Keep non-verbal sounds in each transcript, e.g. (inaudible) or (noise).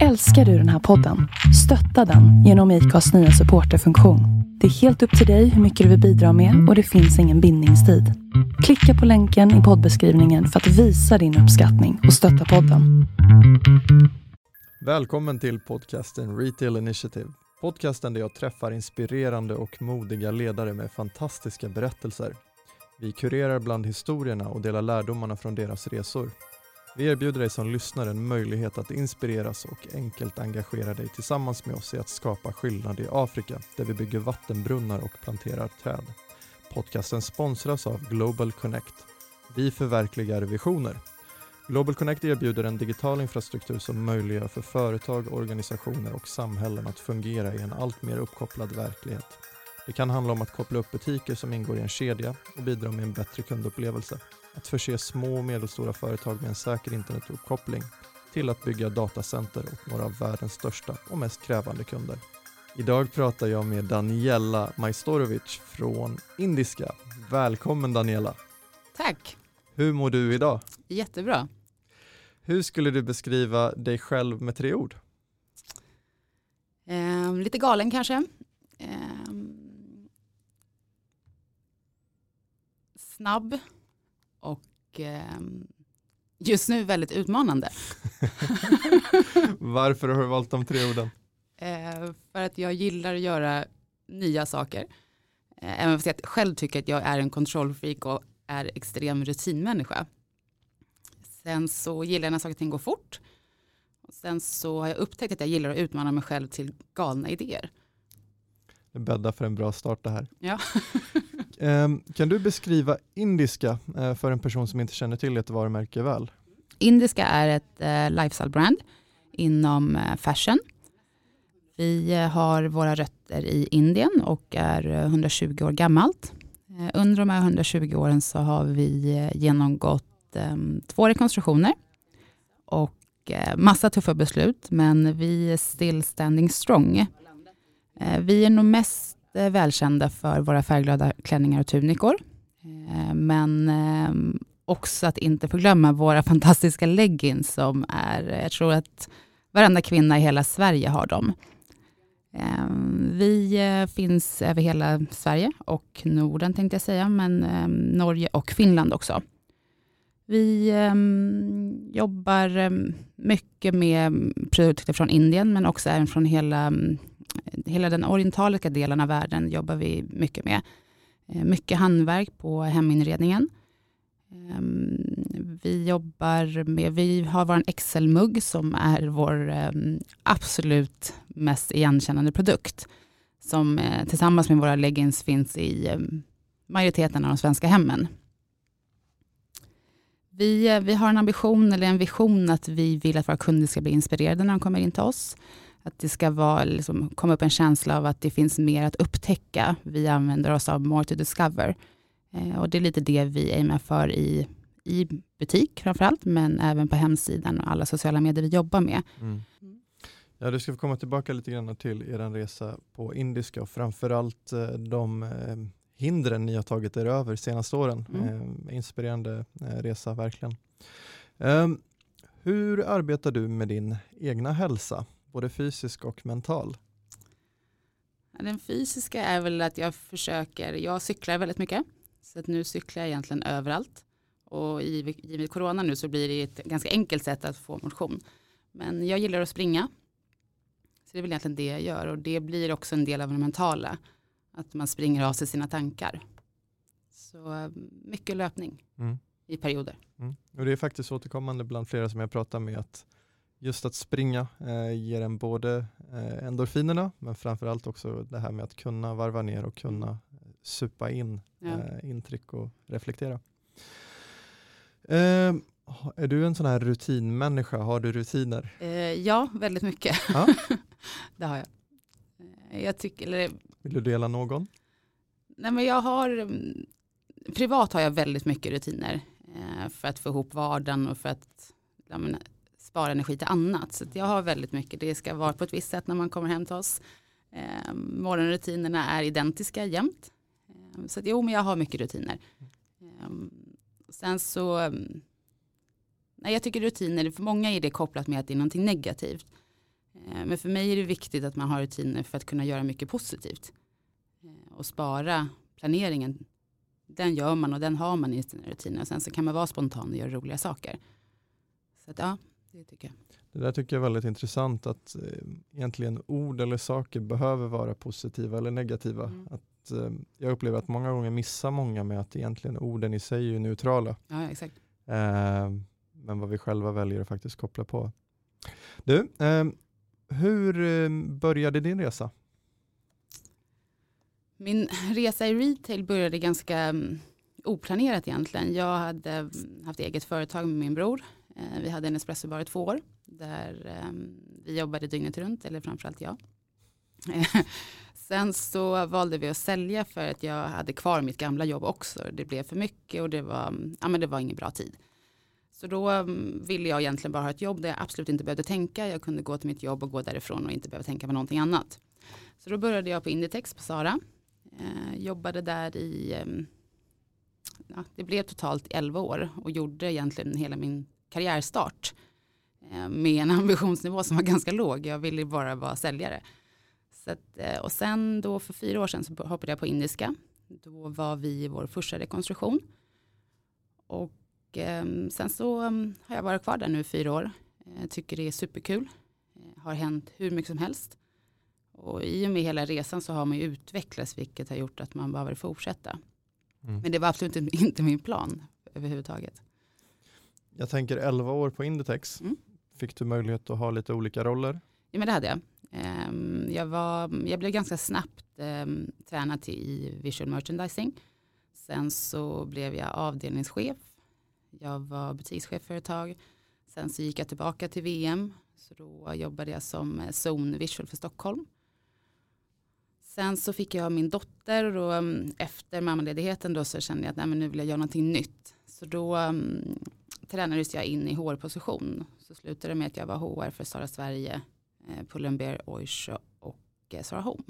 Älskar du den här podden? Stötta den genom IKAs nya supporterfunktion. Det är helt upp till dig hur mycket du vill bidra med och det finns ingen bindningstid. Klicka på länken i poddbeskrivningen för att visa din uppskattning och stötta podden. Välkommen till podcasten Retail Initiative. Podcasten där jag träffar inspirerande och modiga ledare med fantastiska berättelser. Vi kurerar bland historierna och delar lärdomarna från deras resor. Vi erbjuder dig som lyssnare en möjlighet att inspireras och enkelt engagera dig tillsammans med oss i att skapa skillnad i Afrika där vi bygger vattenbrunnar och planterar träd. Podcasten sponsras av Global Connect. Vi förverkligar visioner. Global Connect erbjuder en digital infrastruktur som möjliggör för företag, organisationer och samhällen att fungera i en allt mer uppkopplad verklighet. Det kan handla om att koppla upp butiker som ingår i en kedja och bidra med en bättre kundupplevelse att förse små och medelstora företag med en säker internetuppkoppling till att bygga datacenter åt några av världens största och mest krävande kunder. Idag pratar jag med Daniela Majstorovic från Indiska. Välkommen Daniela! Tack! Hur mår du idag? Jättebra. Hur skulle du beskriva dig själv med tre ord? Eh, lite galen kanske. Eh, snabb och eh, just nu väldigt utmanande. (laughs) Varför har du valt de tre orden? Eh, för att jag gillar att göra nya saker. Eh, även fast jag själv tycker att jag är en kontrollfreak och är extrem rutinmänniska. Sen så gillar jag när saker och ting går fort. Och sen så har jag upptäckt att jag gillar att utmana mig själv till galna idéer. Det bäddar för en bra start det här. Ja. (laughs) Ehm, kan du beskriva Indiska eh, för en person som inte känner till ert varumärke väl? Indiska är ett eh, lifestyle-brand inom eh, fashion. Vi har våra rötter i Indien och är 120 år gammalt. Under de här 120 åren så har vi genomgått ehm, två rekonstruktioner och massa tuffa beslut, men vi är still standing strong. Eh, vi är nog mest eh, välkända för våra färgglada klänningar och tunikor. Eh, men ehm, också att inte förglömma våra (laughs) fantastiska leggings som är, jag tror att varenda kvinna i hela Sverige har dem. Ehm, vi finns över hela Sverige och Norden tänkte jag säga, men ehm, Norge och Finland också. Vi jobbar mycket med produkter från Indien, men också även från hela hela den orientaliska delen av världen jobbar vi mycket med. Eh, mycket handverk på heminredningen. Ehm, vi jobbar med, vi har vår Excel-mugg som är vår ehm, absolut mest igenkännande produkt. Som eh, tillsammans med våra leggings finns i ehm, majoriteten av de svenska hemmen. Vi, eh, vi har en ambition eller en vision att vi vill att våra kunder ska bli inspirerade när de kommer in till oss. Att det ska vara, liksom, komma upp en känsla av att det finns mer att upptäcka. Vi använder oss av more to discover. Eh, och det är lite det vi aimar för i, i butik framförallt, men även på hemsidan och alla sociala medier vi jobbar med. Mm. Ja, du ska få komma tillbaka lite grann till er resa på indiska och framförallt eh, de eh, hindren ni har tagit er över senaste åren. Mm. Eh, inspirerande resa verkligen. Um, hur arbetar du med din egna hälsa? Både fysisk och mental? Den fysiska är väl att jag försöker, jag cyklar väldigt mycket, så att nu cyklar jag egentligen överallt. Och givet corona nu så blir det ett ganska enkelt sätt att få motion. Men jag gillar att springa. Så det är väl egentligen det jag gör och det blir också en del av det mentala. Att man springer av sig sina tankar. Så mycket löpning mm. i perioder. Mm. Och det är faktiskt återkommande bland flera som jag pratar med att just att springa eh, ger en både eh, endorfinerna men framförallt också det här med att kunna varva ner och kunna mm. supa in ja. eh, intryck och reflektera. Eh, är du en sån här rutinmänniska? Har du rutiner? Eh, ja, väldigt mycket. Ja? (laughs) det har jag. Eh, jag tycker, eller, Vill du dela någon? Nej, men jag har, mm, privat har jag väldigt mycket rutiner för att få ihop vardagen och för att ja, men, spara energi till annat. Så jag har väldigt mycket, det ska vara på ett visst sätt när man kommer hem till oss. Eh, morgonrutinerna är identiska jämt. Eh, så att, jo, men jag har mycket rutiner. Eh, sen så, nej, jag tycker rutiner, för många är det kopplat med att det är någonting negativt. Eh, men för mig är det viktigt att man har rutiner för att kunna göra mycket positivt. Eh, och spara planeringen, den gör man och den har man i sina rutiner. Sen så kan man vara spontan och göra roliga saker. Så att, ja, det tycker jag. Det där tycker jag är väldigt intressant att eh, egentligen ord eller saker behöver vara positiva eller negativa. Mm. Att, eh, jag upplever att många gånger missar många med att egentligen orden i sig är neutrala. Ja, exakt. Eh, men vad vi själva väljer att faktiskt koppla på. Du, eh, hur började din resa? Min (laughs) resa i retail började ganska mm, oplanerat egentligen. Jag hade mm, haft eget företag med min bror. Eh, vi hade en espressobar i två år där ehm, vi jobbade dygnet runt, eller framförallt jag. Eh, (laughs) sen så valde vi att sälja för att jag hade kvar mitt gamla jobb också. Det blev för mycket och det var, ja, men det var ingen bra tid. Så då mm, ville jag egentligen bara ha ett jobb där jag absolut inte behövde tänka. Jag kunde gå till mitt jobb och gå därifrån och inte behöva tänka på någonting annat. Så då började jag på Inditex på Sara. Eh, jobbade där i, eh, ja, det blev totalt 11 år och gjorde egentligen hela min karriärstart eh, med en (laughs) ambitionsnivå som var ganska låg. Jag ville bara vara säljare. Att, eh, och sen då för fyra år sedan så hoppade jag på Indiska. Då var vi i vår första rekonstruktion. Och eh, sen så um, har jag varit kvar där nu i fyra år. Eh, tycker det är superkul. Har hänt hur mycket som helst. Och i och med hela resan så har man ju utvecklats vilket har gjort att man behöver fortsätta. Mm. Men det var absolut inte min plan överhuvudtaget. Jag tänker 11 år på Inditex. Mm. Fick du möjlighet att ha lite olika roller? Ja men det hade jag. Ehm, jag, var, jag blev ganska snabbt um, tränad till i visual merchandising. Sen så blev jag avdelningschef. Jag var butikschef för ett tag. Sen så gick jag tillbaka till VM. Så då jobbade jag som eh, zone visual för Stockholm. Sen så fick jag min dotter och um, efter mammaledigheten då så kände jag att nej, men nu vill jag göra någonting nytt. Så då tränades jag in i HR-position. Så slutade det med att jag var HR för Sara Sverige, eh, Pull&Bear, Oysho och eh, Sara Home.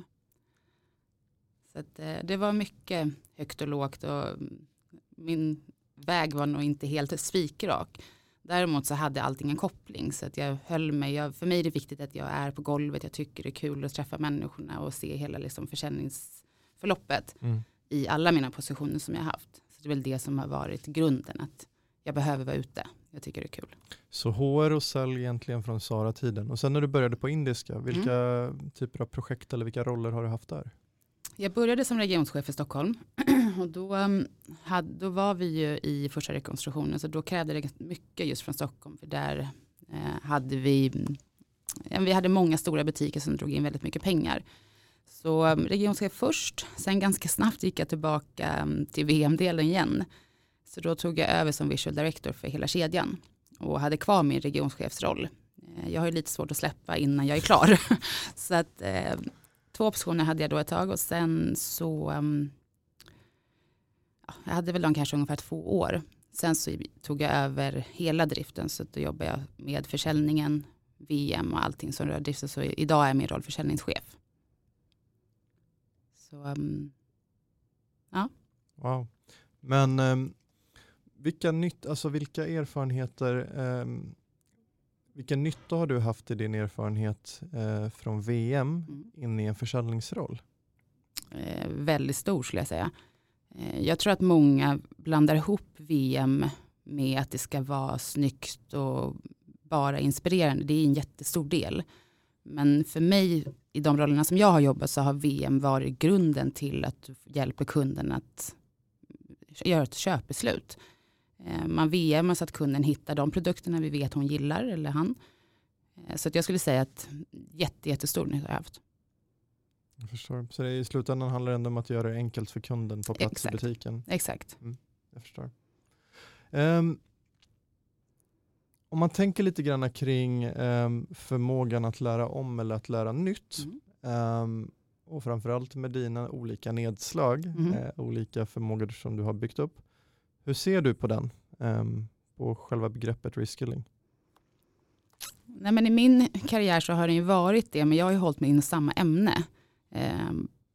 Så att, eh, det var mycket högt och lågt och mm, min väg var nog inte helt spikrak. Däremot så hade allting en koppling så att jag höll mig, jag, för mig är det viktigt att jag är på golvet, jag tycker det är kul att träffa människorna och se hela liksom försäljningsförloppet Mm. i alla mina positioner som jag haft. Så det är väl det som har varit grunden, att jag behöver vara ute. Jag tycker det är kul. Så HR och sälj egentligen från Sara-tiden. Och sen när du började på Indiska, vilka Mm. typer av projekt eller vilka roller har du haft där? Jag började som regionschef i Stockholm (clears throat) och då, um, hade, då var vi ju i första rekonstruktionen så då krävde det mycket just från Stockholm för där eh, hade vi, vi hade många stora butiker som drog in väldigt mycket pengar. Så um, regionschef först, sen ganska snabbt gick jag tillbaka um, till VM-delen igen. Så då tog jag över som visual director för hela kedjan och hade kvar min regionschefsroll. Eh, jag har ju lite svårt att släppa innan jag är klar. (laughs) så att eh, två optioner hade jag då ett tag och sen så um, ja, jag hade väl de kanske ungefär två år. Sen så tog jag över hela driften så då jobbar jag med försäljningen, VM och allting som rör driften. Så idag är min roll försäljningschef. Så um, Wow. Men um, vilka, nytt, alltså vilka erfarenheter, ehm, vilken nytta har du haft i din erfarenhet eh, från VM mm. in i en försäljningsroll? eh, väldigt stor skulle jag säga. Eh, jag tror att många blandar ihop VM med att det ska vara snyggt och bara inspirerande. Det är en jättestor del. Men för mig i de rollerna som jag har jobbat så har VM varit grunden till att hjälpa kunden att göra ett köpbeslut. Eh, Man VM så att kunden hittar de produkterna vi vet hon gillar eller han. Eh, Så att jag skulle säga att jätte, jättestor nytta har jag haft. Jag förstår. Så i slutändan handlar det ändå om att göra det enkelt för kunden på plats Exakt. i butiken. Exakt. Jag förstår. Ehm, om man tänker lite grann kring ehm, förmågan att lära om eller att lära nytt Mm. ehm, och framförallt med dina olika nedslag, Mhm. eh, olika förmågor som du har byggt upp. Hur ser du på den? ehm, på själva begreppet reskilling? Nej, men I min karriär så har det ju varit det, men jag har ju hållit mig inom samma ämne, eh,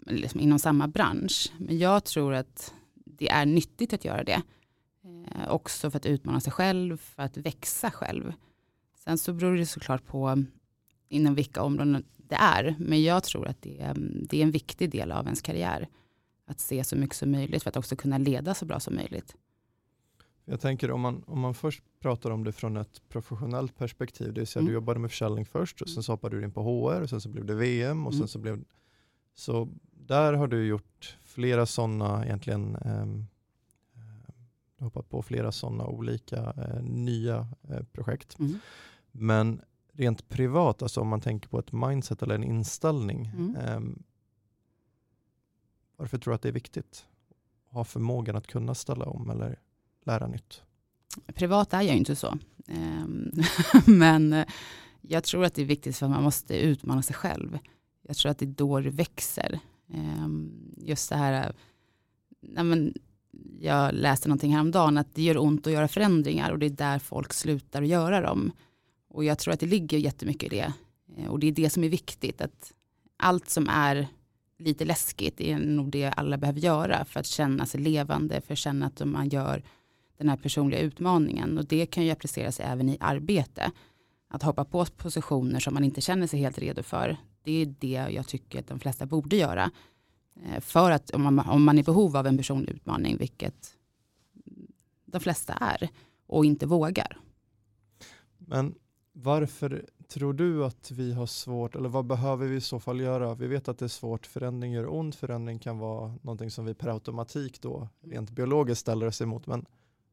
liksom inom samma bransch. Men jag tror att det är nyttigt att göra det. Eh, också för att utmana sig själv, för att växa själv. Sen så beror det såklart på inom vilka områden det är. Men jag tror att det ehm, det är en viktig del av ens karriär. Att se så mycket som möjligt för att också kunna leda så bra som möjligt. Jag tänker om man, om man först pratar om det från ett professionellt perspektiv, det vill säga mm. du jobbade med försäljning först och sen så hoppade du in på HR och sen så blev det VM och mm. sen så blev så där har du gjort flera sådana egentligen um, hoppat på flera sådana olika eh, nya eh, projekt. Mm. Men rent privat, alltså om man tänker på ett mindset eller en inställning, mm. eh, varför tror du att det är viktigt? att Ha förmågan att kunna ställa om eller lära nytt? Privat är jag inte så. Ehm, (laughs) men eh, jag tror att det är viktigt för att man måste utmana sig själv. Jag tror att det är då det växer. Ehm, just det här, eh, jag läste någonting häromdagen, att det gör ont att göra förändringar och det är där folk slutar att göra dem. Och jag tror att det ligger jättemycket i det. Eh, och det är det som är viktigt, att allt som är lite läskigt är nog det alla behöver göra för att känna sig levande, för att känna att man gör den här personliga utmaningen. Och det kan ju appliceras även i arbete. Att hoppa på positioner som man inte känner sig helt redo för. Det är det jag tycker att de flesta borde göra. Eh, för att om man, om man är i behov av en personlig utmaning, vilket de flesta är, och inte vågar. Men varför tror du att vi har svårt, eller vad behöver vi i så fall göra? Vi vet att det är svårt, förändring gör ont, förändring kan vara någonting som vi per automatik då rent biologiskt ställer oss emot. Men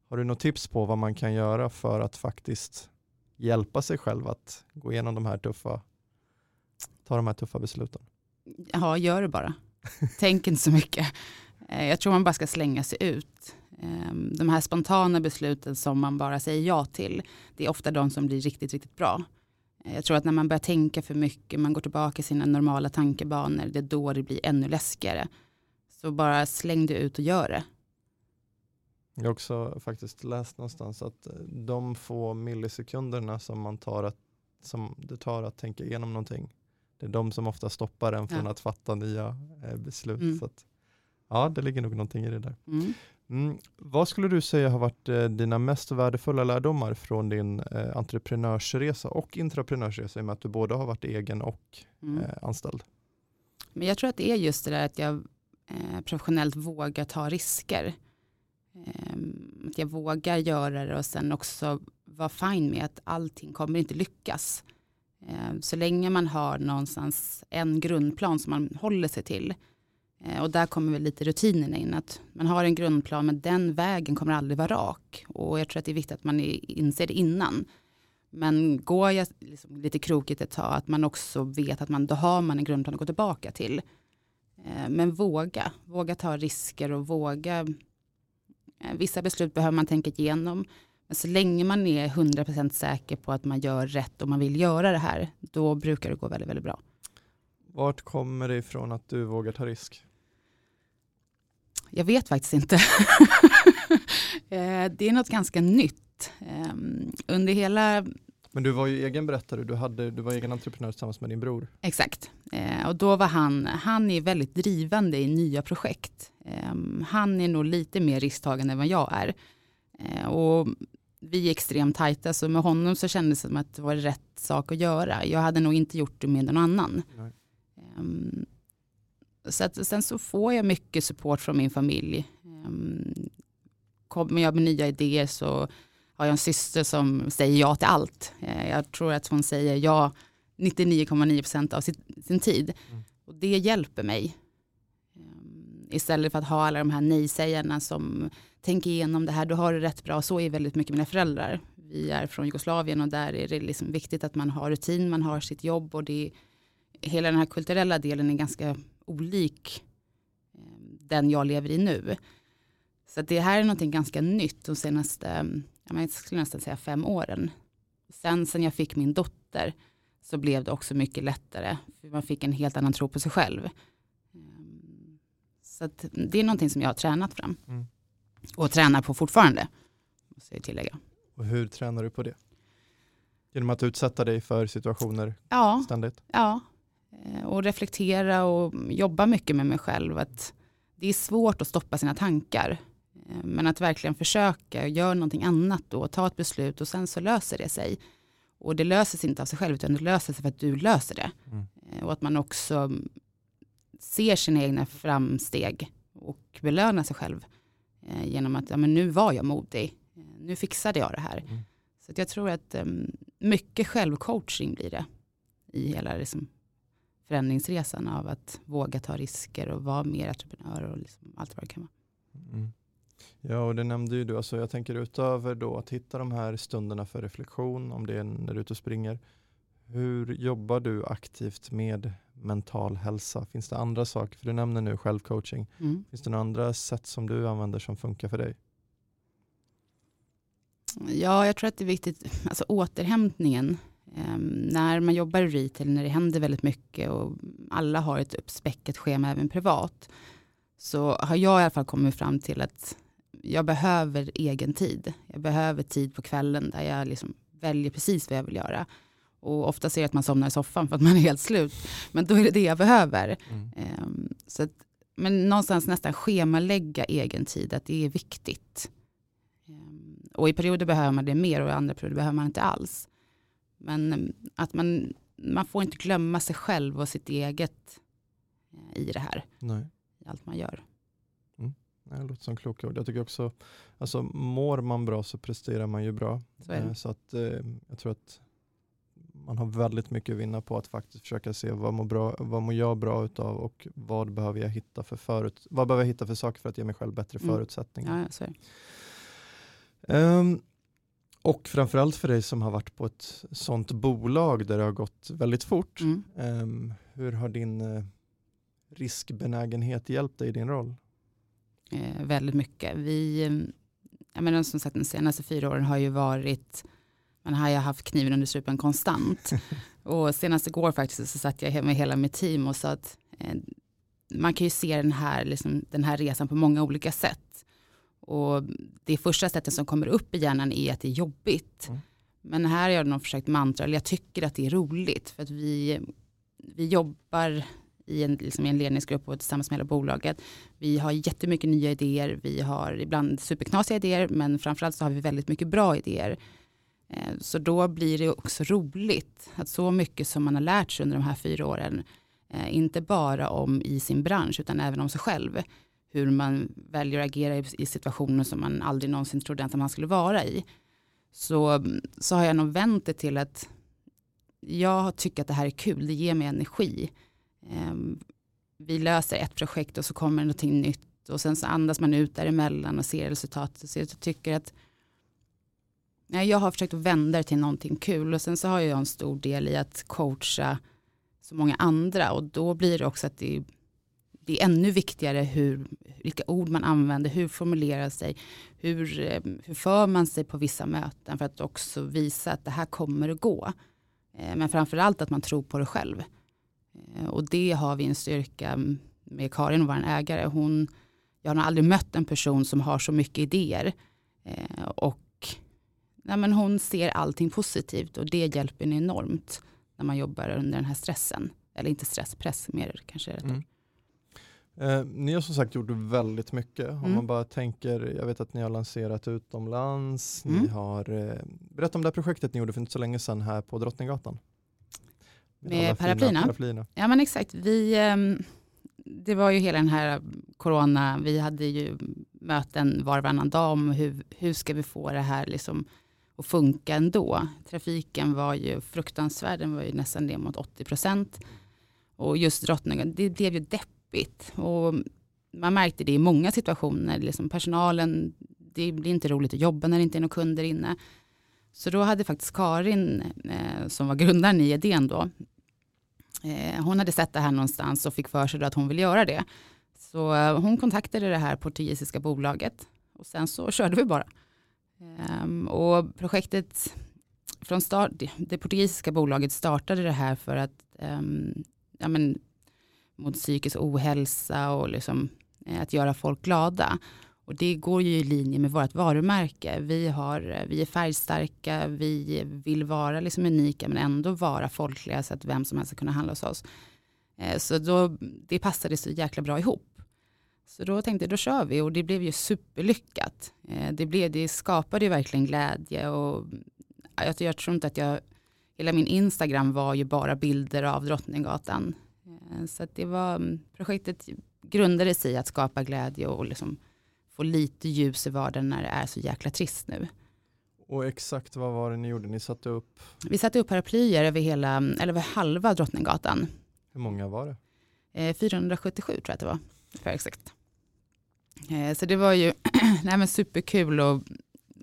har du något tips på vad man kan göra för att faktiskt hjälpa sig själv att gå igenom de här tuffa, ta de här tuffa besluten? Ja, gör det bara. (laughs) Tänk inte så mycket. Eh, jag tror man bara ska slänga sig ut. Ehm, de här spontana besluten som man bara säger ja till, det är ofta de som blir riktigt, riktigt bra. Eh, jag tror att när man börjar tänka för mycket, man går tillbaka i sina normala tankebanor, det är då det blir ännu läskigare. Så bara släng dig ut och gör det. Jag har också faktiskt läst någonstans att de få millisekunderna som man tar att, som det tar att tänka igenom någonting, det är de som ofta stoppar en från ja. att fatta nya eh, beslut. Mm. Så att, ja, det ligger nog någonting i det där. Mm. Mm. Vad skulle du säga har varit eh, dina mest värdefulla lärdomar från din eh, entreprenörsresa och intraprenörsresa i och med att du både har varit egen och mm. eh, anställd? Men jag tror att det är just det där att jag eh, professionellt vågar ta risker. Ehm, att jag vågar göra det och sen också vara fine med att allting kommer inte lyckas. Ehm, så länge man har någonstans en grundplan som man håller sig till. Eh, och där kommer väl lite rutinerna in. Att man har en grundplan men den vägen kommer aldrig vara rak. Och jag tror att det är viktigt att man inser det innan. Men går jag liksom lite krokigt ett tag, att man också vet att man, då har man en grundplan att gå tillbaka till. Ehm, men våga, våga ta risker och våga vissa beslut behöver man tänka igenom. Men så länge man är 100% säker på att man gör rätt och man vill göra det här, då brukar det gå väldigt, väldigt bra. Vart kommer det ifrån att du vågar ta risk? Jag vet faktiskt inte. (laughs) Eh, det är något ganska nytt. Ehm, under hela men du var ju egen berättare, du, hade, du var egen entreprenör tillsammans med din bror. Exakt. Eh, och då var han, han är väldigt drivande i nya projekt. Eh, han är nog lite mer risktagande än vad jag är. Eh, och vi är extremt tajta, så med honom så kändes det som att det var rätt sak att göra. Jag hade nog inte gjort det med någon annan. Um, så att, sen så får jag mycket support från min familj. Um, kommer jag med nya idéer så har jag en syster som säger ja till allt. Eh, jag tror att hon säger ja 99,9% av sin, sin tid. Mm. Och det hjälper mig. Ehm, istället för att ha alla de här nej-sägarna som tänker igenom det här, du har det rätt bra. Så är väldigt mycket mina föräldrar. Vi är från Jugoslavien och där är det liksom viktigt att man har rutin, man har sitt jobb och det hela den här kulturella delen är ganska olik ehm, den jag lever i nu. Så det här är någonting ganska nytt de senaste jag skulle nästan säga fem åren. Sen sen jag fick min dotter så blev det också mycket lättare. För man fick en helt annan tro på sig själv. Ehm, så det är någonting som jag har tränat fram. Mm. Och tränar på fortfarande. Måste jag tillägga. Och hur tränar du på det? Genom att utsätta dig för situationer ja, ständigt? Ja, eh, och reflektera och jobba mycket med mig själv. Att det är svårt att stoppa sina tankar. Men att verkligen försöka göra någonting annat då, ta ett beslut och sen så löser det sig. Och det löser sig inte av sig själv utan det löser sig för att du löser det. Mm. Eh, och att man också ser sina egna framsteg och belönar sig själv eh, genom att ja, men nu var jag modig, nu fixade jag det här. Mm. Så jag tror att um, mycket självcoaching blir det i hela liksom, förändringsresan av att våga ta risker och vara mer entreprenör och liksom allt vad det kan vara. Mm. Ja, och det nämnde ju du. Alltså jag tänker utöver då att hitta de här stunderna för reflektion, om det är när du är ute och springer. Hur jobbar du aktivt med mental hälsa? Finns det andra saker? För du nämner nu självcoaching. Mm. Finns det några andra sätt som du använder som funkar för dig? Ja, jag tror att det är viktigt, alltså återhämtningen. Eh, när man jobbar i retail, när det händer väldigt mycket och alla har ett uppspäckat schema även privat, så har jag i alla fall kommit fram till att jag behöver egen tid. Jag behöver tid på kvällen där jag liksom väljer precis vad jag vill göra. Och ofta ser jag att man somnar i soffan för att man är helt slut. Men då är det det jag behöver. Mm. Um, så att, men någonstans nästan schemalägga egen tid, att det är viktigt. Um, och i perioder behöver man det mer och i andra perioder behöver man inte alls. Men um, att man, man får inte glömma sig själv och sitt eget uh, i det här, Nej. i allt man gör. Det låter som kloka ord. Jag tycker också, alltså mår man bra så presterar man ju bra. Så. Eh, Så att eh, jag tror att man har väldigt mycket att vinna på att faktiskt försöka se vad mår, bra, vad mår jag bra utav och vad behöver jag hitta för förut, vad behöver jag hitta för saker för att ge mig själv bättre Mm. förutsättningar. Ja. Ehm, och framförallt för dig som har varit på ett sånt bolag där det har gått väldigt fort. Mm. Ehm, hur har din eh, riskbenägenhet hjälpt dig i din roll? Eh, väldigt mycket. Vi, eh, jag menar, som sagt, de senaste fyra åren har ju varit, man har ju haft kniven under strupen konstant. (laughs) och senast igår faktiskt så satt jag med hela mitt team och sa att eh, man kan ju se den här, liksom, den här resan på många olika sätt. Och det första sättet som kommer upp i hjärnan är att det är jobbigt. Mm. Men här har jag nog försökt mantra, eller jag tycker att det är roligt. För att vi, vi jobbar i en, liksom i en ledningsgrupp och tillsammans med hela bolaget. Vi har jättemycket nya idéer, vi har ibland superknasiga idéer, men framförallt så har vi väldigt mycket bra idéer. Eh, Så då blir det också roligt att så mycket som man har lärt sig under de här fyra åren, eh, inte bara om i sin bransch utan även om sig själv, hur man väljer att agera i- i situationer som man aldrig någonsin trodde att man skulle vara i. Så, så har jag nog vänt det till att jag tycker att det här är kul, det ger mig energi. Ehm, vi löser ett projekt och så kommer det någonting nytt och sen så andas man ut däremellan och ser resultatet. Så jag tycker att nej, jag har försökt att vända det till någonting kul och sen så har jag en stor del i att coacha så många andra och då blir det också att det, det är ännu viktigare hur, vilka ord man använder, hur formulerar sig, hur, ehm, hur för man sig på vissa möten för att också visa att det här kommer att gå. Ehm, men framförallt att man tror på det själv. Eh, Och det har vi en styrka med Karin, vår ägare. Hon, jag har nog aldrig mött en person som har så mycket idéer. Eh, Och nej men hon ser allting positivt och det hjälper en enormt när man jobbar under den här stressen. Eller inte stress, press mer kanske. är Mm. Eh, ni har som sagt gjort väldigt mycket. Om Mm. man bara tänker, jag vet att ni har lanserat utomlands, ni Mm. har, eh, berätta om det här projektet ni gjorde för inte så länge sedan här på Drottninggatan. Med paraplyerna? paraplyerna. Ja men exakt, vi, ehm, det var ju hela den här corona, vi hade ju möten var och varannan dag om hur, hur ska vi få det här liksom att funka ändå. Trafiken var ju fruktansvärd, den var ju nästan ner mot 80 procent. Och just drottningen, det blev ju deppigt. Och man märkte det i många situationer, liksom personalen, det blir inte roligt att jobba när det inte är några kunder inne. Så då hade faktiskt Karin, eh, som var grundaren i idén då, Eh, hon hade sett det här någonstans och fick för sig att hon ville göra det. Så eh, hon kontaktade det här portugisiska bolaget och sen så körde vi bara. Ehm, och projektet från start, det, portugisiska bolaget startade det här för att ehm, ja, men, mot psykisk ohälsa och liksom, eh, att göra folk glada. Och det går ju i linje med vårt varumärke. Vi, har, eh, vi är färgstarka, vi vill vara liksom unika men ändå vara folkliga så att vem som helst ska kunna handla hos oss. Eh, så då, det passade så jäkla bra ihop. Så då tänkte jag, då kör vi och det blev ju superlyckat. Eh, det, blev, det skapade ju verkligen glädje och jag, jag tror inte att jag hela min Instagram var ju bara bilder av Drottninggatan. Så det var, projektet projektet grundades i att skapa glädje och liksom få lite ljus i vardagen när det är så jäkla trist nu. Och exakt vad var det ni gjorde? Ni satte upp? Vi satte upp paraplyer över, hela, eller över halva Drottninggatan. Hur många var det? 477 tror jag att det var, för exakt. Så det var ju (clears throat) nej men superkul och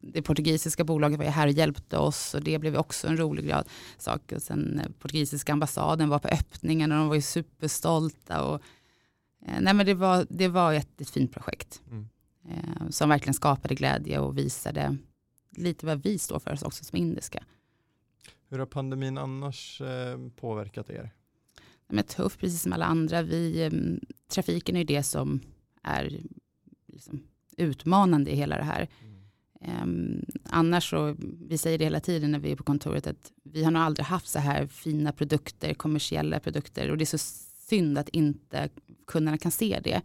det portugisiska bolaget var ju här och hjälpte oss och det blev också en rolig sak. Och sen eh, portugisiska ambassaden var på öppningen och de var ju superstolta. Och, eh, nej men det, var, det var ett, ett fint projekt mm. Eh, som verkligen skapade glädje och visade lite vad vi står för också som indiska. Hur har pandemin annars eh, påverkat er? Men tufft, precis som alla andra. Vi, eh, trafiken är det som är liksom utmanande i hela det här. Mm. Um, annars så, vi säger det hela tiden när vi är på kontoret, att vi har nog aldrig haft så här fina produkter, kommersiella produkter och det är så synd att inte kunderna kan se det.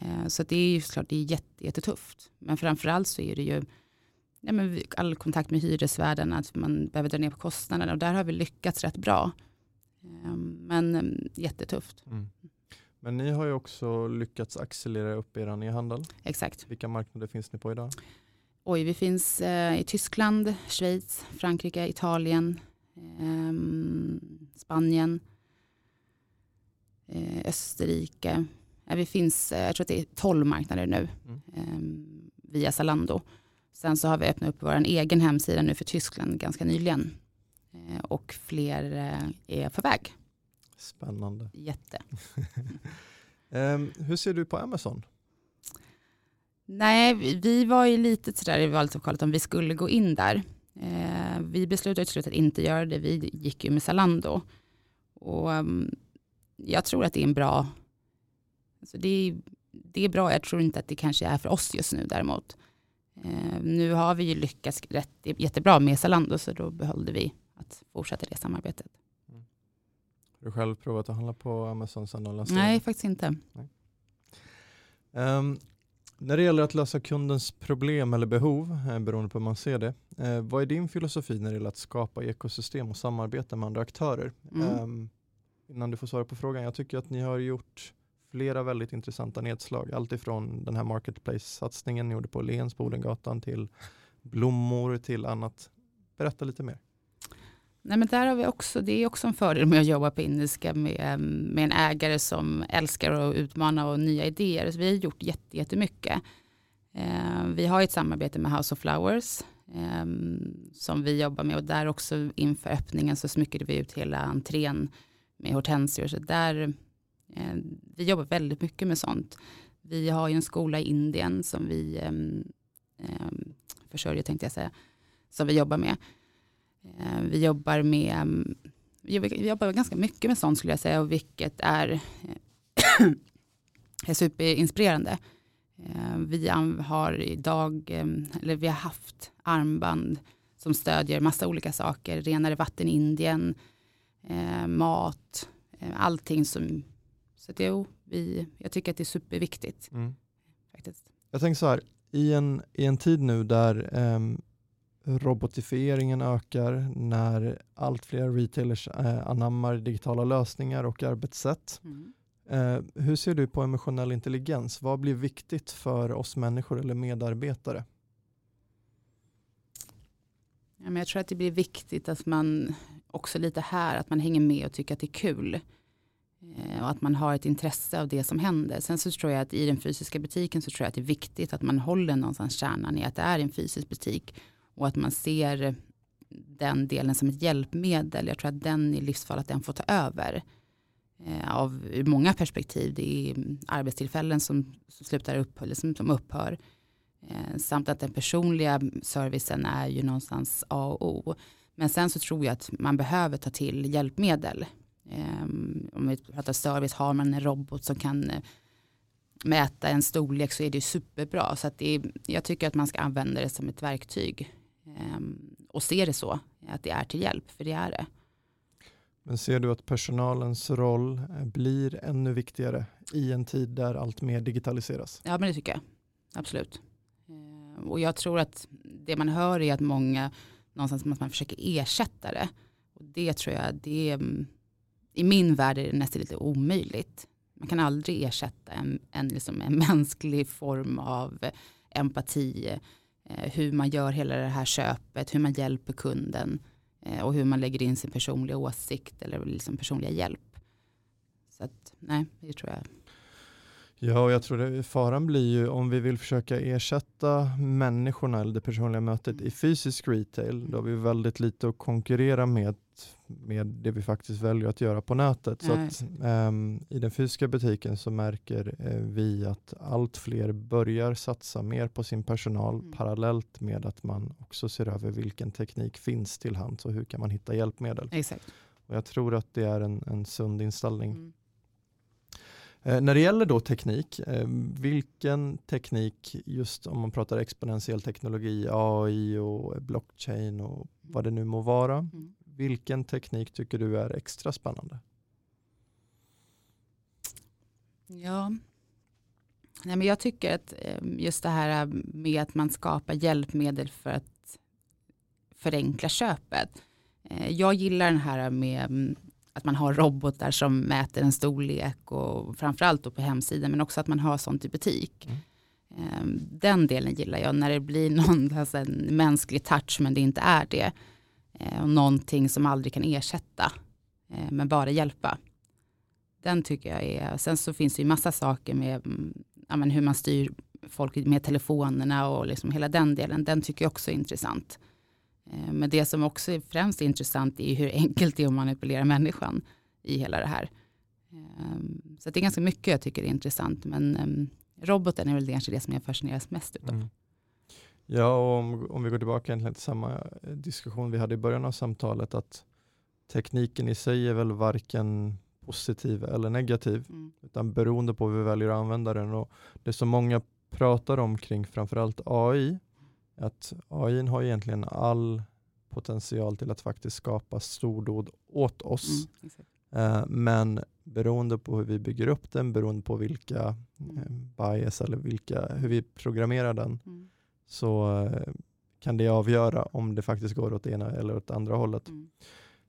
Mm. Uh, så det är ju såklart det är jätte, jättetufft. Men framförallt så är det ju ja, men all kontakt med hyresvärdarna, att man behöver dra ner på kostnaderna och där har vi lyckats rätt bra. Um, men um, jättetufft. Mm. Men ni har ju också lyckats accelerera upp er e-handel. Exakt. Vilka marknader finns ni på idag? Oj, vi finns eh, i Tyskland, Schweiz, Frankrike, Italien, eh, Spanien, eh, Österrike. Vi finns, eh, jag tror att det är 12 marknader nu mm. Ehm, via Zalando. Sen så har vi öppnat upp vår egen hemsida nu för Tyskland ganska nyligen. Eh, och fler eh, är på väg. Spännande. Jätte. um, (laughs) hur ser du på Amazon? Nej, vi var ju lite sådär i vallokalet om vi skulle gå in där. Eh, vi beslutade till slut att inte göra det. Vi gick ju med Zalando. Och um, jag tror att det är en bra, alltså det, är, det är bra. Jag tror inte att det kanske är för oss just nu däremot. Eh, nu har vi ju lyckats rätt, jättebra med Zalando så då behöll vi att fortsätta det samarbetet. Mm. Har du själv provat att handla på Amazon sedan Nej, faktiskt inte. Um, när det gäller att lösa kundens problem eller behov, eh, beroende på hur man ser det, eh, vad är din filosofi när det gäller att skapa ekosystem och samarbeta med andra aktörer? Mm. Um, innan du får svara på frågan, jag tycker att ni har gjort flera väldigt intressanta nedslag. Alltifrån den här marketplace-satsningen ni gjorde på Lens på Odengatan till blommor till annat. Berätta lite mer. Nej, men där har vi också, det är också en fördel med att jobba på indiska med, med en ägare som älskar att utmana och nya idéer. Så vi har gjort jättemycket. Eh, vi har ett samarbete med House of Flowers eh, som vi jobbar med och där också inför öppningen så smyckade vi ut hela entrén med hortensior. Så där, Ehm, vi jobbar väldigt mycket med sånt. Vi har ju en skola i Indien som vi ehm, ehm, försörjer tänkte jag säga, som vi jobbar med. Vi jobbar med vi jobbar ganska mycket med sånt skulle jag säga och vilket är, eh, (clears throat) är superinspirerande. Vi har idag, eller vi har haft armband som stödjer massa olika saker, renare vatten i Indien, mat, allting som, så att jo, vi, jag tycker att det är superviktigt. Mm. Faktiskt. Jag tänker så här, i en, i en tid nu där um, robotifieringen ökar, när allt fler retailers eh, anammar digitala lösningar och arbetssätt. Mm. Eh, hur ser du på emotionell intelligens? Vad blir viktigt för oss människor eller medarbetare? Ja, men jag tror att det blir viktigt att man också lite här, att man hänger med och tycker att det är kul. Eh, och att man har ett intresse av det som händer. Sen så tror jag att i den fysiska butiken så tror jag att det är viktigt att man håller någonstans kärnan i att det är en fysisk butik och att man ser den delen som ett hjälpmedel. Jag tror att den är livsfarlig att den får ta över. Eh, av ur många perspektiv. Det är arbetstillfällen som, som slutar upp, eller som, som upphör. Eh, samt att den personliga servicen är ju någonstans A och O. Men sen så tror jag att man behöver ta till hjälpmedel. Eh, om vi pratar service, har man en robot som kan eh, mäta en storlek så är det superbra. Så att det är, jag tycker att man ska använda det som ett verktyg. Ehm, och se det så, att det är till hjälp, för det är det. Men ser du att personalens roll eh, blir ännu viktigare i en tid där allt mer digitaliseras? Ja, men det tycker jag. Absolut. Ehm, och jag tror att det man hör är att många någonstans att man försöker ersätta det. Det tror jag, det är, mm, i min värld är det nästan lite omöjligt. Man kan aldrig ersätta en, en, liksom en (laughs) mänsklig form av empati, eh, hur man gör hela det här köpet, hur man hjälper kunden eh, och hur man lägger in sin personliga åsikt eller liksom personliga hjälp. Så att, nej, det tror jag Ja, och jag tror det, faran blir ju om vi vill försöka ersätta människorna eller det personliga mötet i fysisk retail, då har vi väldigt lite att konkurrera med, med det vi faktiskt väljer att göra på nätet. Så att, um, I den fysiska butiken så märker uh, vi att allt fler börjar satsa mer på sin personal mm. parallellt med att man också ser över vilken teknik finns till hands och hur kan man hitta hjälpmedel. Exakt. Och jag tror att det är en, en sund inställning. Mm. Eh, när det gäller då teknik, eh, vilken teknik, just om man pratar exponentiell teknologi, AI och blockchain och vad det nu må vara, mm. vilken teknik tycker du är extra spännande? Ja, Nej, men jag tycker att eh, just det här med att man skapar hjälpmedel för att förenkla köpet. Jag gillar den här med mm, att man har robotar som mäter en storlek och framförallt då på hemsidan men också att man har sånt i butik. Mm. Ehm, den delen gillar jag när det blir någon (laughs) alltså en mänsklig touch men det inte är det. Ehm, och någonting som aldrig kan ersätta ehm, men bara hjälpa. Den tycker jag är, sen så finns det ju massa saker med mm, ja, hur man styr folk med telefonerna och liksom hela den delen. Den tycker jag också är intressant. Eh, men det som också är främst intressant är hur enkelt det är att manipulera människan i hela det här. Ehm, så det är ganska mycket jag tycker är intressant, men ehm, roboten är väl kanske det som jag fascineras mest utav. Mm. Ja, och om, om vi går tillbaka till samma eh, diskussion vi hade i början av samtalet, att tekniken i sig är väl varken positiv eller negativ, mm. utan beroende på hur vi väljer att använda den. Och det som många pratar om kring framförallt AI, att AI har egentligen all potential till att faktiskt skapa stordåd åt oss. Mm, uh, men beroende på hur vi bygger upp den, beroende på vilka mm. uh, bias eller vilka, hur vi programmerar den, mm. så uh, kan det avgöra om det faktiskt går åt ena eller åt andra hållet.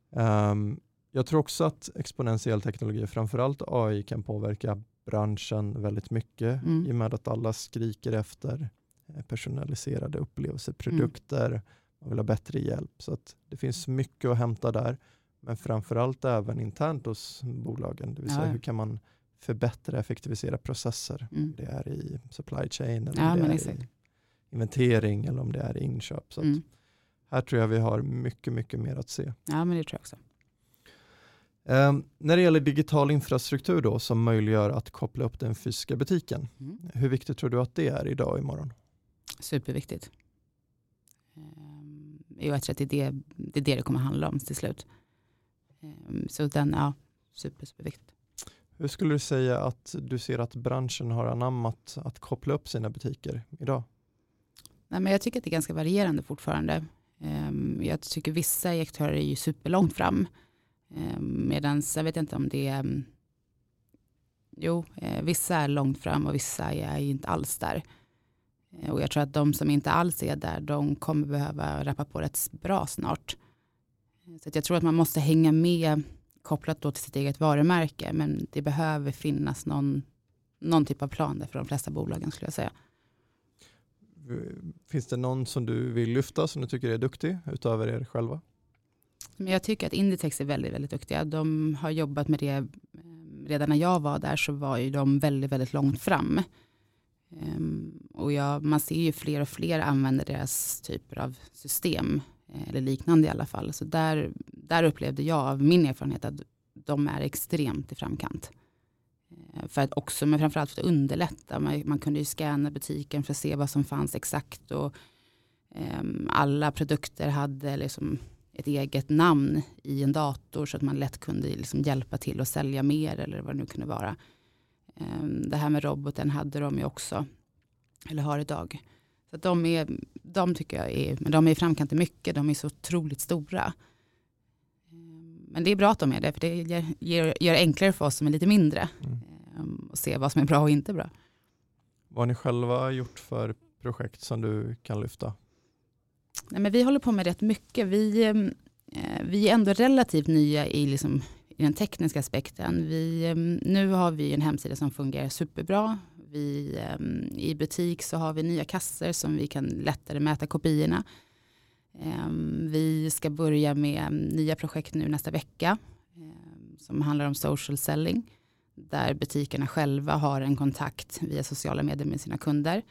Um, jag tror också att exponentiell teknologi, framförallt AI, kan påverka branschen väldigt mycket mm. i och med att alla skriker efter Eh, personaliserade upplevelseprodukter. Mm. Man vill ha bättre hjälp. Så att det finns mycket att hämta där. Men framförallt även internt hos bolagen. Det vill säga ja. hur kan man förbättra och effektivisera processer. Mm. Det är i supply chain, eller ja, det är exakt. i inventering eller om det är i inköp. Så mm. här tror jag vi har mycket, mycket mer att se. Ja, men det tror jag också. Um, när det gäller digital infrastruktur då, som möjliggör att koppla upp den fysiska butiken, mm. hur viktigt tror du att det är idag och imorgon? Superviktigt. Ehm, jag tror att det är det, det är det det kommer handla om till slut. Ehm, så den, ja, super, superviktigt. Hur skulle du säga att du ser att branschen har anammat att koppla upp sina butiker idag? Nej, men jag tycker att det är ganska varierande fortfarande. Ehm, jag tycker vissa aktörer är ju superlångt fram. Medan jag vet inte om det är, jo, eh, vissa är långt fram och vissa är inte alls där. Eh, och jag tror att de som inte alls är där, de kommer behöva rappa på rätt bra snart. Eh, så jag tror att man måste hänga med kopplat då till sitt eget varumärke. Men det behöver finnas någon, någon typ av plan där för de flesta bolagen skulle jag säga. Finns det någon som du vill lyfta som du tycker är duktig utöver er själva? Men jag tycker att Inditex är väldigt, väldigt duktiga. De har jobbat med det, eh, redan när jag var där så var ju de väldigt, väldigt långt fram. Och jag, man ser ju fler och fler använder deras typer av system, eh, eller liknande i alla fall. Så där, där upplevde jag av min erfarenhet att de är extremt i framkant. Eh, för att också, men framförallt för att underlätta. Man, man kunde ju scanna butiken för att se vad som fanns exakt. Och, um, alla produkter hade liksom ett eget namn i en dator så att man lätt kunde liksom hjälpa till att sälja mer eller vad det nu kunde vara. Um, det här med roboten hade de ju också, eller har idag. Så de, är, de tycker jag är, men de är i framkant i mycket, de är så otroligt stora. Ehm, men det är bra att de är det, för det gör, gör det enklare för oss som är lite mindre. Mm. Ehm, och se vad som är bra och inte bra. Vad har ni själva gjort för projekt som du kan lyfta? Nej, men vi håller på med rätt mycket. Vi, eh, vi är ändå relativt nya i, liksom, i den tekniska aspekten. Vi, nu har vi en hemsida som fungerar superbra. Vi, ehm, I butik så har vi nya kassor som vi kan lättare mäta kopiorna. Ehm, vi ska börja med ehm, nya projekt nu nästa vecka som handlar om social selling där butikerna själva har en kontakt via sociala medier med sina kunder.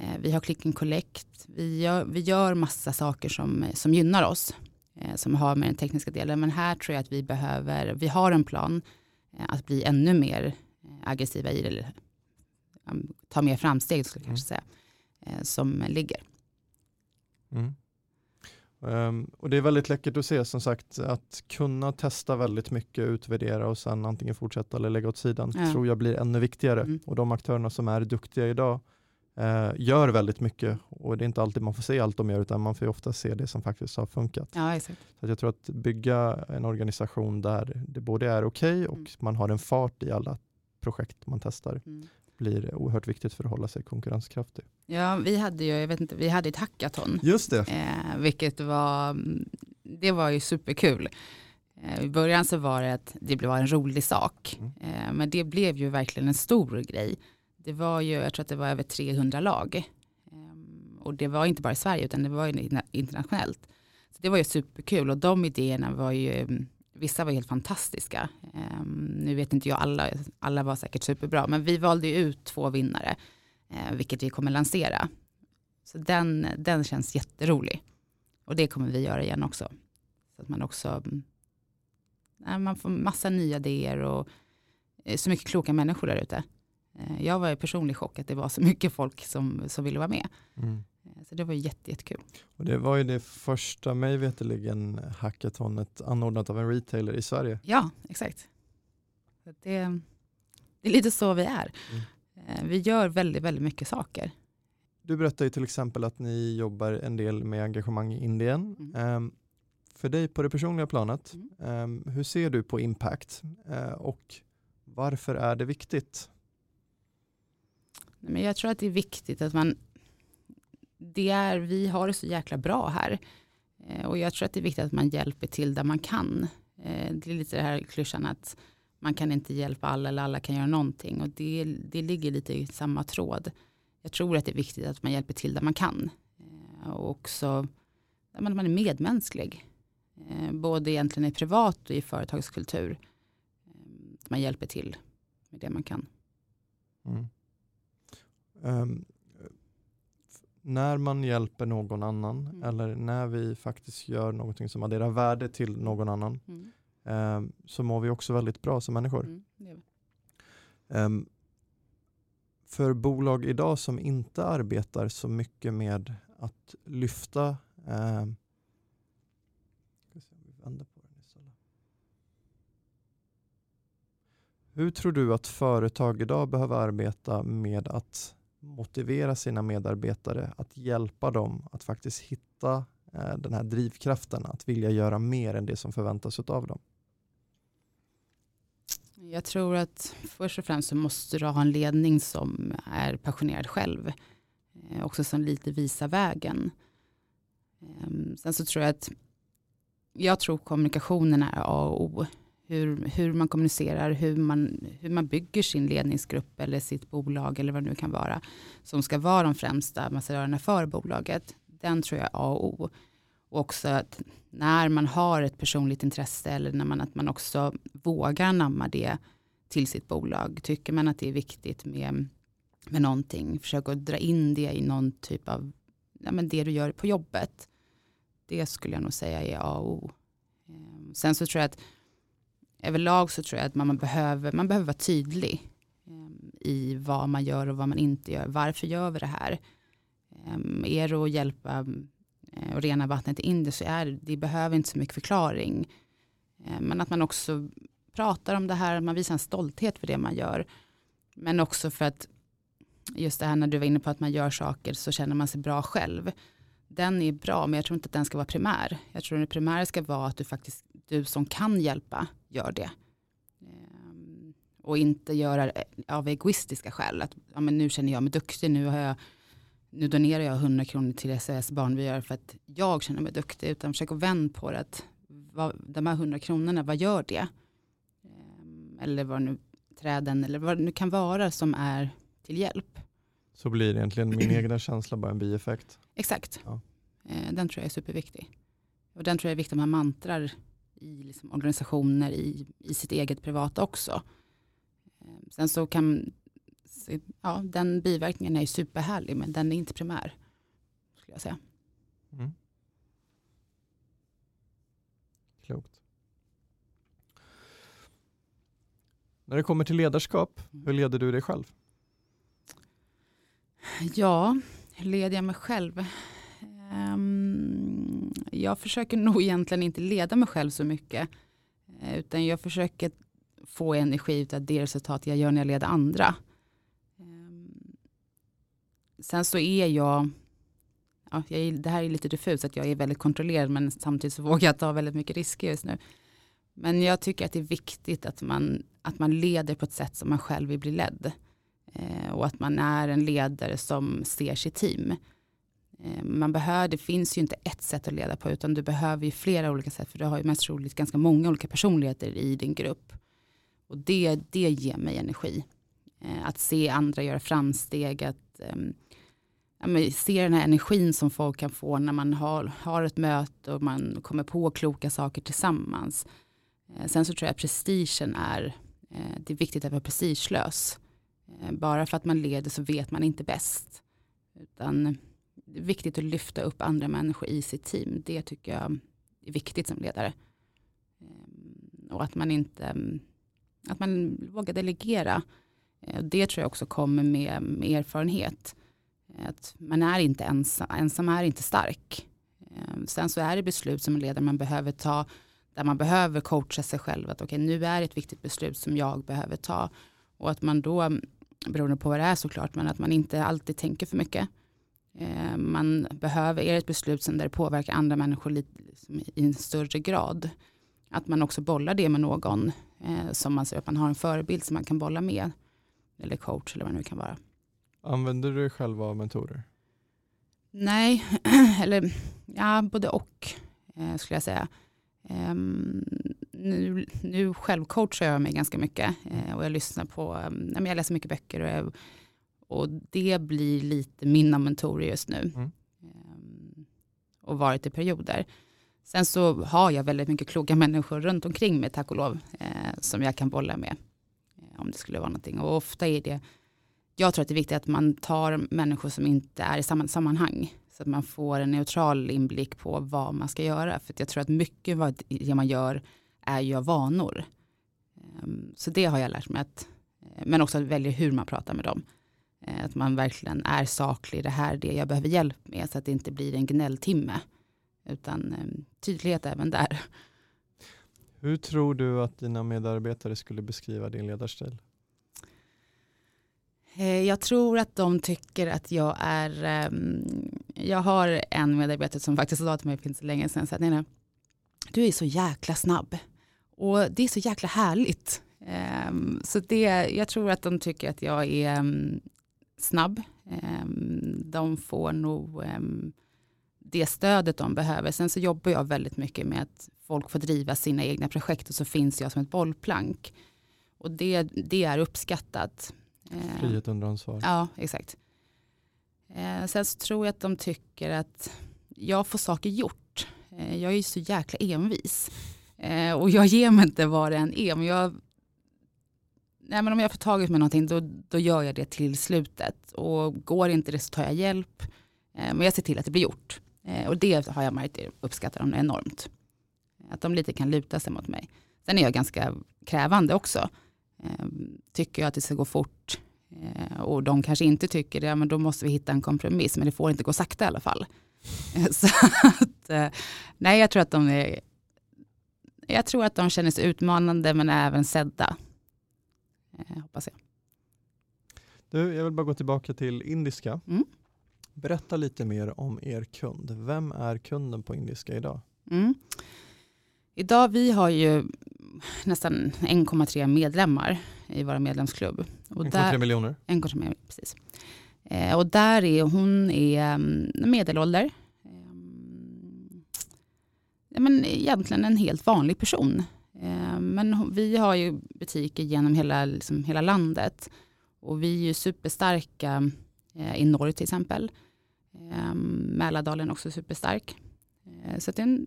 Eh, vi har click and collect. Vi gör, vi gör massa saker som, som gynnar oss, eh, som har med den tekniska delen. Men här tror jag att vi behöver, vi har en plan eh, att bli ännu mer aggressiva i det, ta mer framsteg skulle jag kanske mm. säga, som ligger. Mm. Um, och det är väldigt läckert att se som sagt att kunna testa väldigt mycket, utvärdera och sen antingen fortsätta eller lägga åt sidan ja. tror jag blir ännu viktigare. Mm. Och de aktörerna som är duktiga idag uh, gör väldigt mycket och det är inte alltid man får se allt de gör utan man får ofta se det som faktiskt har funkat. Ja. Så jag tror att bygga en organisation där det både är okej okay och mm. man har en fart i alla projekt man testar. Mm blir oerhört viktigt för att hålla sig konkurrenskraftig. Ja, vi hade ju, jag vet inte, vi hade ett hackathon. Just det. Eh, vilket var, det var ju superkul. Eh, I början så var det att det var en rolig sak. Mm. Eh, men det blev ju verkligen en stor grej. Det var ju, jag tror att det var över 300 lag. Eh, och det var inte bara i Sverige utan det var ju internationellt. Så det var ju superkul och de idéerna var ju Vissa var helt fantastiska. Ehm, nu vet inte jag alla, alla var säkert superbra, men vi valde ju ut två vinnare, eh, vilket vi kommer lansera. Så den, den känns jätterolig. Och det kommer vi göra igen också. Så att man också, mm, man får massa nya idéer och eh, så mycket kloka människor där ute. Eh, jag var i personlig chock att det var så mycket folk som, som ville vara med. Mm. Så det var jätte, jättekul. Och det var ju det första, mig veterligen, hackathonet anordnat av en retailer i Sverige. Ja, exakt. Det, det är lite så vi är. Mm. Eh, vi gör väldigt, väldigt mycket saker. Du berättade till exempel att ni jobbar en del med engagemang i Indien. Mm. Um, för dig på det personliga planet, mm. um, hur ser du på impact uh, och varför är det viktigt? Men jag tror att det är viktigt att man det är, vi har det så jäkla bra här. Eh, och jag tror att det är viktigt att man hjälper till där man kan. Eh, det är lite det här klyschan att man kan inte hjälpa alla eller alla kan göra någonting. Och det, det ligger lite i samma tråd. Jag tror att det är viktigt att man hjälper till där man kan. Eh, och också att man är medmänsklig. Både egentligen i privat och i företagskultur. Att man hjälper till med det man kan. Mm. Um, när man hjälper någon annan mm. eller när vi faktiskt gör någonting som adderar värde till mm. någon annan mm. um, så mår vi också väldigt bra som människor. Um, för bolag idag som inte arbetar så mycket med att lyfta um, Hur tror du att företag idag behöver arbeta med att motivera sina medarbetare, att hjälpa dem att faktiskt hitta eh, den här drivkraften, att vilja göra mer än det som förväntas av dem? Jag tror att först och främst så måste du ha en ledning som är passionerad själv. Eh, också som lite visar vägen. Ehm, sen så tror jag att jag tror kommunikationen är A och O hur, hur man kommunicerar, hur man, hur man bygger sin ledningsgrupp eller sitt bolag eller vad det nu kan vara, som ska vara de främsta ambassadörerna för bolaget, den tror jag är A och O. Och också att när man har ett personligt intresse eller när man, att man också vågar namna det till sitt bolag. Tycker man att det är viktigt med, med någonting, försök att dra in det i någon typ av, ja, men det du gör på jobbet. Det skulle jag nog säga är A och O. Ehm, sen så tror jag att överlag så tror jag att man behöver, man behöver vara tydlig ehm, i vad man gör och vad man inte gör. Varför gör vi det här? Ehm, är det att hjälpa eh, och rena vattnet i Indien så är det, det behöver inte så mycket förklaring. Ehm, men att man också pratar om det här, man visar en stolthet för det man gör. Men också för att just det här när du var inne på att man gör saker så känner man sig bra själv. Den är bra men jag tror inte att den ska vara primär. Jag tror att det primära ska vara att du faktiskt, du som kan hjälpa, gör det. Ehm, och inte göra av egoistiska skäl. Att ja, men nu känner jag mig duktig, nu, har jag, nu donerar jag 100 kronor till SOS Barnbyar för att jag känner mig duktig. Utan försök att vända på det. Att vad, de här 100 kronorna, vad gör det? Eh, eller vad nu träden eller vad det nu kan vara som är till hjälp. Så blir egentligen min egna känsla bara en bieffekt. Exakt. Ja. Eh, den tror jag är superviktig. Och den tror jag är viktig att man mantrar i liksom organisationer, i, i sitt eget privata också. Eh, sen så kan, ja den biverkningen är superhärlig men den är inte primär. Skulle jag säga. Mm. Klokt. När det kommer till ledarskap, hur leder du dig själv? Ja, hur leder jag mig själv? Um, jag försöker (laughs) nog egentligen inte leda mig själv så mycket. Eh, utan jag försöker få energi av det resultat jag gör när jag leder andra. Ehm, sen så är jag, ja, jag är, det här är lite diffust, att jag är väldigt kontrollerad men samtidigt så vågar jag ta väldigt mycket risker just nu. Men jag tycker att det är viktigt att man, att man leder på ett sätt som man själv vill bli ledd. Eh, och att man är en ledare som ser sitt team. Eh, man behöver, det finns ju inte ett sätt att leda på utan du behöver ju flera olika sätt för du har ju mest troligt ganska många olika personligheter i din grupp. Och det, det ger mig energi. Eh, att se andra göra framsteg, att ehm, ja, se den här energin som folk kan få när man har, har ett möte och man kommer på kloka saker tillsammans. Eh, sen så tror jag att prestigen är, det är viktigt att vara prestigelös. Bara för att man leder så vet man inte bäst. Utan viktigt att lyfta upp andra människor i sitt team. Det tycker jag är viktigt som ledare. Ehm, och att man inte att man vågar delegera. Eh, det tror jag också kommer med, med erfarenhet. Att man är inte ensam, ensam är inte stark. Ehm, sen så är det beslut som ledare man behöver ta där man behöver coacha sig själv. Att okay, nu är det ett viktigt beslut som jag behöver ta. Och att man då, beroende på vad det är såklart, men att man inte alltid tänker för mycket. Eh, man behöver, är det ett beslut som där det påverkar andra människor liksom, i en större grad. Att man också bollar det med någon eh, som man ser att man har en förebild som man kan bolla med. Eller coach eller vad det nu kan vara. Använder du dig själv av mentorer? Nej, (clears throat) eller ja, både och eh, skulle jag säga. Um, nu, nu självcoachar jag mig ganska mycket uh, och jag lyssnar på, um, jag läser mycket böcker och, jag, och det blir lite mina mentorer just nu. Mm. Um, och varit i perioder. Sen så har jag väldigt mycket kloka människor runt omkring mig, tack och lov, uh, som jag kan bolla med. Uh, om det skulle vara någonting. Och ofta är det, jag tror att det är viktigt att man tar människor som inte är i samma sammanhang. Så att man får en neutral inblick på vad man ska göra. För jag tror att mycket vad det man gör är ju av vanor. Ehm, så det har jag lärt mig. Att, eh, men också att välja hur man pratar med dem. Eh, att man verkligen är saklig. Det här är det jag behöver hjälp med. Så att det inte blir en gnälltimme. Utan ehm, tydlighet även där. Hur tror du att dina medarbetare skulle beskriva din ledarstil? Eh, jag tror att de tycker att jag är, ehm, jag har en medarbetare som faktiskt sa till mig för inte så länge sedan, så att, Nina, du är så jäkla snabb och det är så jäkla härligt. Ehm, så det, jag tror att de tycker att jag är snabb. De får nog det stödet de behöver. Sen så jobbar jag väldigt mycket med att folk får driva sina egna projekt och så finns jag som ett bollplank. Och det, det är uppskattat. Eh, Frihet under ansvar. Ja, exakt. Sen så tror jag att de tycker att jag får saker gjort. Jag är ju så jäkla envis. Och jag ger mig inte vad det än är. Men, jag, nej, men om jag får tag i någonting då, då gör jag det till slutet. Och går inte det så tar jag hjälp. Eh, men jag ser till att det blir gjort. Eh, och det har jag märkt uppskattar de enormt. Att de lite kan luta sig mot mig. Sen är jag ganska krävande också. Eh, tycker jag att det ska gå fort eh, och de kanske inte tycker det, men då måste vi hitta en kompromiss. Men det får inte gå sakta i alla fall. (laughs) Så att, eh, nej, jag tror att de är jag tror att de känner sig utmanande men även sedda. Eh, hoppas jag. Du, jag vill bara gå tillbaka till indiska. Mm. Berätta lite mer om er kund. Vem är kunden på indiska idag? Mm. Idag vi har ju nästan 1,3 medlemmar i vår medlemsklubb. 1,3 miljoner? 1,3 miljoner, precis. Eh, och där är hon är mm, medelålder. Eh, men egentligen en helt vanlig person. Eh, men vi har ju butiker genom hela, liksom, hela landet. Och vi är ju superstarka eh, i norr till exempel. Eh, Mälardalen är också superstark. Så det är en,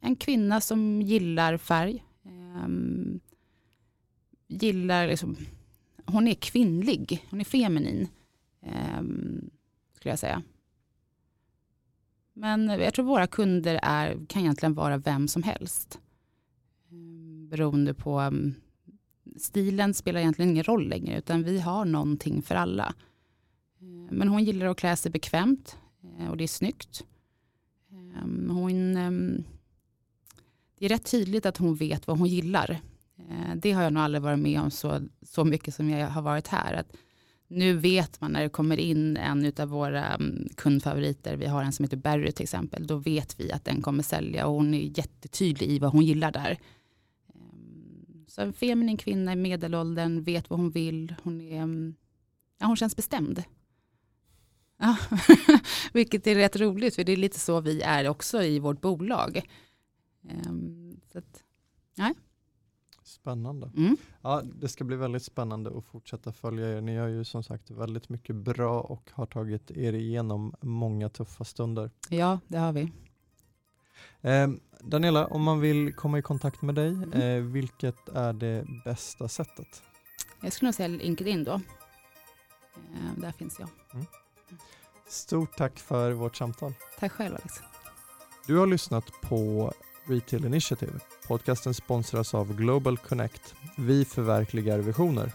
en kvinna som gillar färg. Gillar liksom, hon är kvinnlig, hon är feminin. Skulle jag säga. Men jag tror våra kunder är, kan egentligen vara vem som helst. Beroende på mm, stilen spelar egentligen ingen roll längre, utan vi har någonting för alla. Eh, men hon gillar att klä sig bekvämt eh, och det är snyggt. Ehm, hon, ehm, det är rätt tydligt att hon vet vad hon gillar. Eh, det har jag nog aldrig varit med om så, så mycket som jag har varit här. Att nu vet man när det kommer in en av våra mm, kundfavoriter, vi har en som heter Barry till exempel, då vet vi att den kommer sälja och hon är jättetydlig i vad hon gillar där. Så en feminin kvinna i medelåldern, vet vad hon vill. Hon, är, mm, ja, hon känns bestämd. Ja. (laughs) Vilket är rätt roligt, för det är lite så vi är också i vårt bolag. Um, så att, ja. Spännande. Mm. Ja, det ska bli väldigt spännande att fortsätta följa er. Ni har ju som sagt väldigt mycket bra och har tagit er igenom många tuffa stunder. Ja, det har vi. Eh, Daniela, om man vill komma i kontakt med dig, mm. eh, vilket är det bästa sättet? Jag skulle nog säga LinkedIn då. Eh, där finns jag. Mm. Stort tack för vårt samtal. Tack själv Alex. Du har lyssnat på Retail Initiative. Podcasten sponsras av Global Connect. Vi förverkligar visioner.